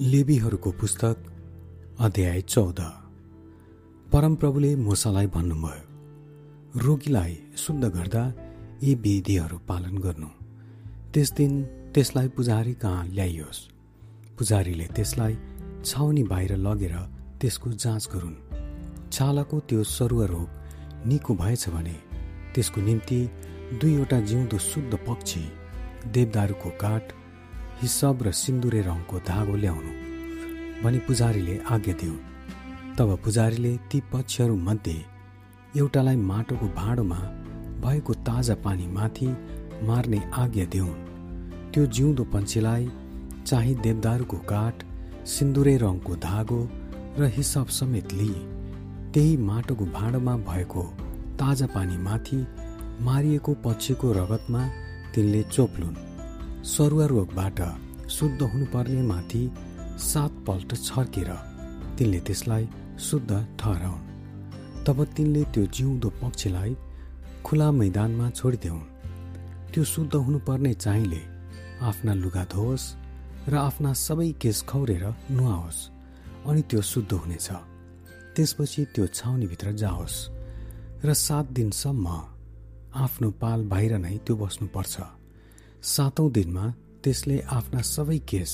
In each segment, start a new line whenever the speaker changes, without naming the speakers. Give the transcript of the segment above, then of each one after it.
लेबीहरूको पुस्तक अध्याय चौध। परमप्रभुले मोसालाई भन्नुभयो रोगीलाई शुद्ध गर्दा यी विधिहरू पालन गर्नु। त्यस दिन त्यसलाई पुजारी कहाँ ल्याइयोस्? पुजारीले त्यसलाई छाउनी बाहिर लगेर त्यसको जाँच गरून्। छालाको त्यो सरुवा रोग निको भएछ भने त्यसको निम्ति दुईवटा जिउँदो शुद्ध पक्षी देवदारूको काठ हिसब र सिन्दुरे रङको धागो ल्याउनु। भनी पुजारीले आज्ञा दियो। तब पुजारीले ती पक्षहरूमध्ये एउटालाई माटोको भाँडोमा भएको ताजा पानी माथि मार्ने आज्ञा दिउन्। त्यो जिउँदो पन्छीलाई चाहिँ देवदारूको काठ सिन्दुरे रङको धागो र हिसाब समेत लिई त्यही माटोको भाँडोमा भएको ताजा पानी माथि मारिएको पक्षीको रगतमा तिनले चोप्लुन्। सरुवा रोगबाट शुद्ध हुनुपर्ने माथि सातपल्ट छर्केर तिनले त्यसलाई शुद्ध ठहराउन्। तब तिनले त्यो जिउँदो पक्षीलाई खुला मैदानमा छोडिदेऊन् त्यो शुद्ध हुनुपर्ने चाहिँले आफ्ना लुगा धोस् र आफ्ना सबै केस खौरेर नुहाओस् अनि त्यो शुद्ध हुनेछ। त्यसपछि त्यो छाउनीभित्र जाओस् र सात दिनसम्म आफ्नो पाल बाहिर नै त्यो बस्नुपर्छ। सातौं दिनमा त्यसले आफ्ना सबै केस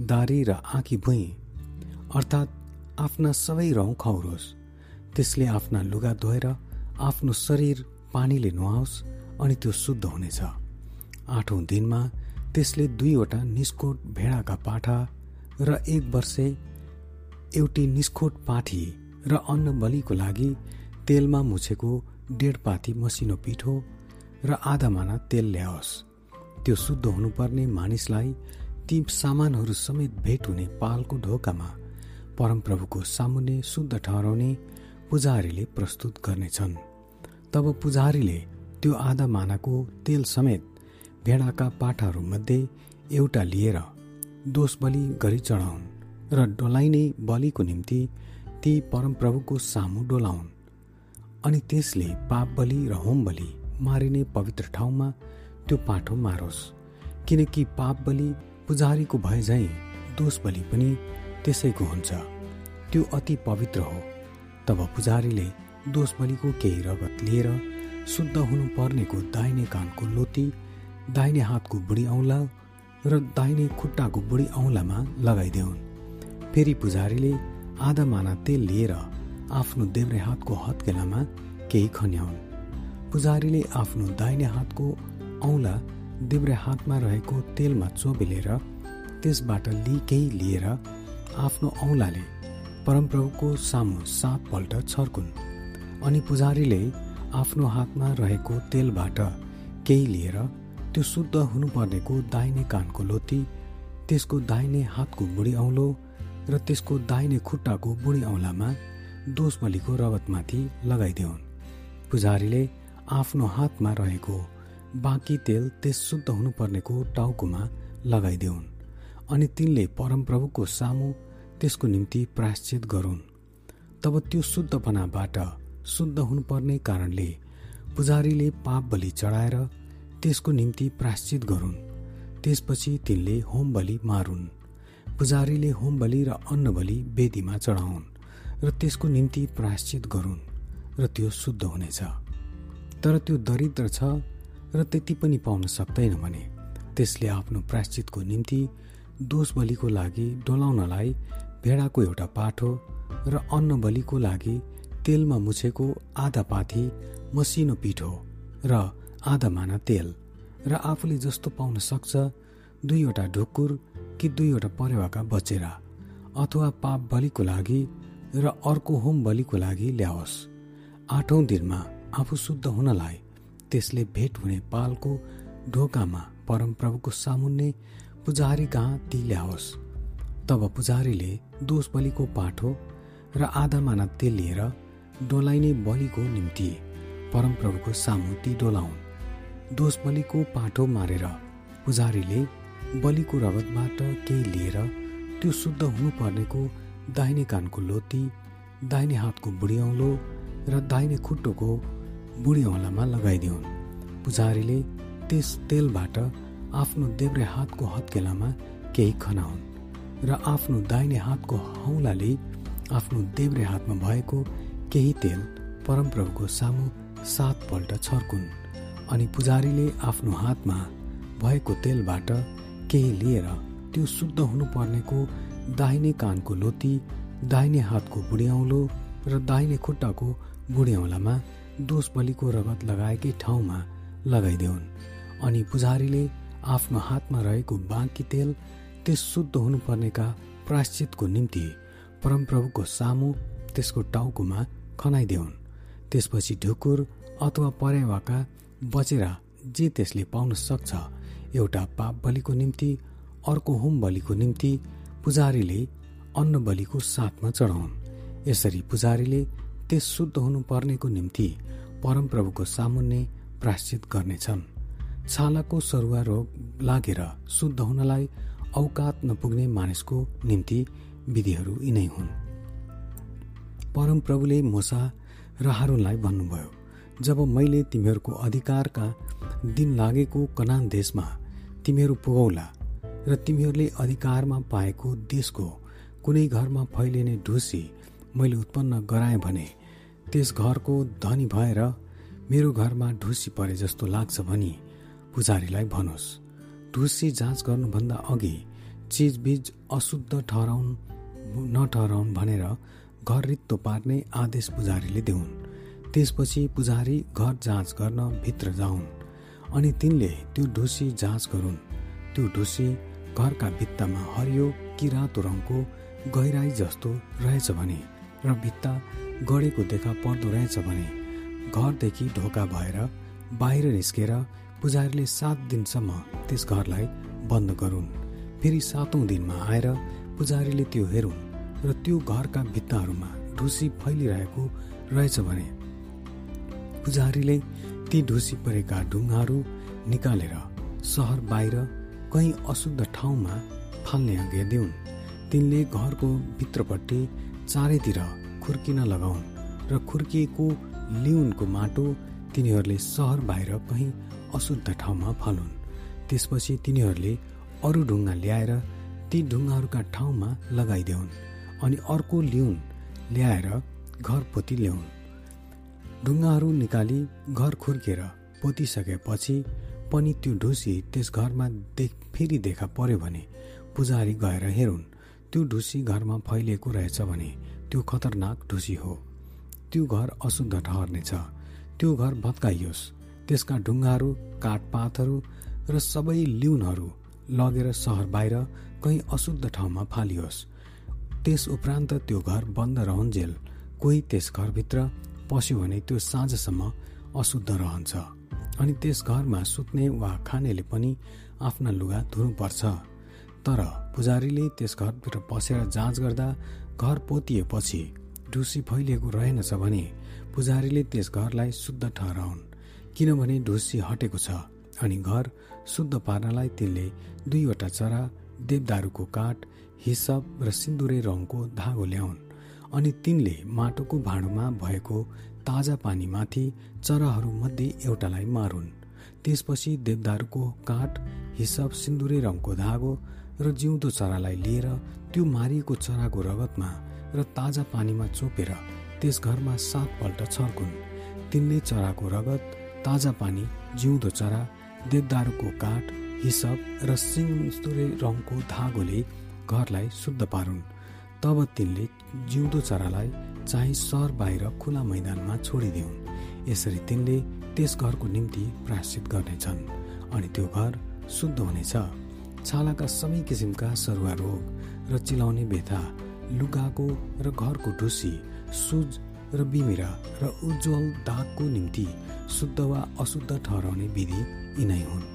दारी र आँखी भुइँ अर्थात् आफ्ना सबै रौँ खौरोस्। त्यसले आफ्ना लुगा धोएर आफ्नो शरीर पानीले नुहाओस् अनि त्यो शुद्ध हुनेछ। आठौँ दिनमा त्यसले दुईवटा निस्कोट भेडाका पाठा र एक वर्षे एउटी निस्कोट पाठी र अन्न बलिको लागि तेलमा मुछेको डेढ पाथी मसिनो पिठो र आधा माना तेल ल्याओस्। त्यो शुद्ध हुनुपर्ने मानिसलाई ती सामानहरू समेत भेट हुने पालको ढोकामा परमप्रभुको सामुन्ने शुद्ध ठहराउने पुजारीले प्रस्तुत गर्नेछन्। तब पुजारीले त्यो आधा मानाको तेल समेत भेडाका पाठाहरूमध्ये एउटा लिएर दोष बलि गरी चढाउन् र डोलाइने बलिको निम्ति ती परमप्रभुको सामु डोलाउन् अनि त्यसले पाप बलि र होम बलि मारिने पवित्र ठाउँमा त्यो पाठो मारोस् किनकि पाप बलि पुजारीको भए झै दोष बलि पनि त्यसैको हुन्छ। त्यो अति पवित्र हो। तब पुजारीले दोष बलिको केही रगत लिएर शुद्ध हुनु पर्नेको दाहिने कानको लोती दाहिने हातको बुढी औँला र दाहिने खुट्टाको बुढी औँलामा लगाइदेऊन् फेरि पुजारीले आधा माना तेल लिएर आफ्नो देब्रे हातको हत्केलामा केही खन्याउन्। पुजारीले आफ्नो दाहिने हातको औँला देब्रे हातमा रहेको तेलमा चोबेलेर त्यसबाट लिकेही लिएर आफ्नो औँलाले परमप्रभुको सामु सातपल्ट छर्कुन् अनि पुजारीले आफ्नो हातमा रहेको तेलबाट केही लिएर त्यो शुद्ध हुनुपर्नेको दाहिने कानको लोती त्यसको दाहिने हातको बुढी औँलो र त्यसको दाहिने खुट्टाको बुढी औँलामा दोष बलिको रगतमाथि लगाइदेऊन् पुजारीले आफ्नो हातमा रहेको बाँकी तेल त्यस शुद्ध हुनुपर्नेको टाउकोमा लगाइदेऊन् अनि तिनले परमप्रभुको सामु त्यसको निम्ति प्राश्चित गरून्। तब त्यो शुद्धपनाबाट शुद्ध हुनुपर्ने कारणले पुजारीले पाप बलि चढाएर त्यसको निम्ति प्राश्चित गरून्। त्यसपछि तिनले होम बलि मारुन्। पुजारीले होम बलि र अन्न बलि वेदीमा चढाउन् र त्यसको निम्ति प्राश्चित गरून् र त्यो शुद्ध हुनेछ। तर त्यो दरिद्र छ र त्यति पनि पाउन सक्दैन भने त्यसले आफ्नो प्राश्चितको निम्ति दोष बलिको लागि डोलाउनलाई भेडाको एउटा पाठो र अन्न बलिको लागि तेलमा मुछेको आधा पाथी मसिनो पिठो र आधा माना तेल र आफूले जस्तो पाउन सक्छ दुईवटा ढुकुर कि दुईवटा परेवाका बचेरा अथवा पाप बलिको लागि र अर्को होम बलिको लागि ल्याओस्। आठौँ दिनमा आफू शुद्ध हुनलाई त्यसले भेट हुने पालको ढोकामा परमप्रभुको सामुन्ने पुजारी कहाँ ती ल्याओस्? तब पुजारीले दोष बलिको पाठो र आधा माना तेल लिएर डोलाइने बलिको निम्ति परमप्रभुको सामु ती डोलाउन्। दोष बलिको पाठो मारेर पुजारीले बलिको रगतबाट केही लिएर त्यो शुद्ध हुनुपर्नेको दाहिने कानको लोती दाहिने हातको बुढी औँलो र दाहिने खुट्टोको बुढी औँलामा लगाइदिउन्। पुजारीले त्यस तेलबाट आफ्नो देब्रे हातको हत्केलामा केही खनाउन् र आफ्नो दाहिने हातको हौलाले आफ्नो देब्रे हातमा भएको केही तेल परमप्रभुको सामु सातपल्ट छर्कुन् अनि पुजारीले आफ्नो हातमा भएको तेलबाट केही लिएर त्यो शुद्ध हुनुपर्नेको दाहिने कानको लोती दाहिने हातको बुढियाउलो र दाहिने खुट्टाको बुढियाउलामा दोष बलिको रगत लगाएकै ठाउँमा लगाइदेऊन् अनि पुजारीले आफ्नो हातमा रहेको बाँकी तेल त्यस शुद्ध हुनुपर्नेका प्राश्चितको निम्ति परमप्रभुको सामु त्यसको टाउकोमा खनाइदेऊन् त्यसपछि ढुकुर अथवा परेवाका बचेर जे त्यसले पाउन सक्छ एउटा पाप बलिको निम्ति अर्को होम बलिको निम्ति पुजारीले अन्न बलिको साथमा चढाउन्। यसरी पुजारीले त्यस शुद्ध हुनुपर्नेको निम्ति परमप्रभुको सामुन्ने प्राश्चित गर्नेछन्। छालाको सरुवा रोग लागेर शुद्ध हुनलाई औकात नपुग्ने मानिसको निम्ति विधिहरू यिनै हुन्। परमप्रभुले मोसा र हारुनलाई भन्नुभयो जब मैले तिमीहरूको अधिकारका दिन लागेको कनान देशमा तिमीहरू पुगौला र तिमीहरूले अधिकारमा पाएको देशको कुनै घरमा फैलिने ढुसी मैले उत्पन्न गराएँ भने त्यस घरको धनी भएर मेरो घरमा ढुसी परे जस्तो लाग्छ भनी पुजारीलाई भनोस् ढुसी जाँच गर्नुभन्दा अघि चिजबिज अशुद्ध ठहराउन् नठहराउन् भनेर घर रित्तो पार्ने आदेश पुजारीले देऊन् त्यसपछि पुजारी घर जाँच गर्न भित्र जाउन् अनि तिनले त्यो ढुसी जाँच गरून्। त्यो ढुसी घरका भित्तामा हरियो कि रातो रङको गहिराई जस्तो रहेछ भने र भित्ता गढेको देखा पर्दो रहेछ भने घरदेखि ढोका भएर बाहिर निस्केर पुजारीले सात दिनसम्म त्यस घरलाई बन्द गरून्। फेरि सातौँ दिनमा आएर पुजारीले त्यो हेरुन् र त्यो घरका भित्ताहरूमा ढुसी फैलिरहेको रहेछ भने पुजारीले ती ढुसी परेका ढुङ्गाहरू निकालेर सहर बाहिर कहीँ अशुद्ध ठाउँमा फाल्ने आज्ञा दिउन्। तिनले घरको भित्रपट्टि चारैतिर खुर्किन लगाउन् र खुर्किएको लिउनको माटो तिनीहरूले सहर बाहिर कहीँ अशुद्ध ठाउँमा फालुन्। त्यसपछि तिनीहरूले अरू ढुङ्गा ल्याएर ती ढुङ्गाहरूका ठाउँमा लगाइदेऊन् अनि अर्को लिउन् ल्याएर घर पोती ल्याउन्। ढुङ्गाहरू निकाली घर खुर्केर पोतिसकेपछि पनि त्यो ढुसी त्यस घरमा देख फेरि देखा पर्यो भने पुजारी गएर हेरुन्। त्यो ढुसी घरमा फैलिएको रहेछ भने त्यो खतरनाक ढुसी हो। त्यो घर अशुद्ध ठहर्नेछ त्यो घर भत्काइयोस्। त्यसका ढुङ्गाहरू काठपातहरू र सबै लिउनहरू लगेर सहर बाहिर कहीँ अशुद्ध ठाउँमा फालियोस्। त्यस उपरान्त त्यो घर बन्द रहन्जेल। कोही त्यस घरभित्र पस्यो भने त्यो साँझसम्म अशुद्ध रहन्छ। अनि त्यस घरमा सुत्ने वा खानेले पनि आफ्ना लुगा धुनुपर्छ। तर पुजारीले त्यस घरभित्र पसेर जाँच गर्दा घर पोतिएपछि ढुसी फैलिएको रहेनछ भने पुजारीले त्यस घरलाई शुद्ध ठहराउन्। किनभने ढुसी हटेको छ अनि घर शुद्ध पार्नलाई तिनले दुईवटा चरा देवदारूको काठ हिसप र सिन्दुरे रङको धागो ल्याउन् अनि तिनले माटोको भाँडोमा भएको ताजा पानीमाथि चराहरूमध्ये एउटालाई मारुन्। त्यसपछि देवदारूको काठ हिसप सिन्दुरे रङको धागो र जिउँदो चरालाई लिएर त्यो मारिएको चराको रगतमा र ताजा पानीमा चोपेर त्यस घरमा सातपल्ट छर्कुन्। तिनले चराको रगत ताजा पानी जिउँदो चरा देवदारूको काठ हिसप र सिङस्तुरे रङको धागोले घरलाई शुद्ध पारुन्। तब तिनले जिउँदो चरालाई चाहिँ सहर बाहिर खुला मैदानमा छोडिदिउन्। यसरी तिनले त्यस घरको निम्ति प्राश्चित गर्नेछन् अनि त्यो घर शुद्ध हुनेछ। छालाका सबै किसिमका सरुवा रोग र चिलाउने बेथा लुगाको र घरको ढुसी सुज र बिमिरा र उज्जवल दागको निम्ति शुद्ध वा अशुद्ध ठहराउने विधि यिनै हुन्।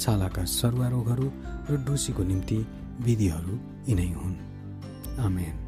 छालाका सरुवा रोगहरू र डुसीको निम्ति विधिहरू यिनै हुन्। आमेन।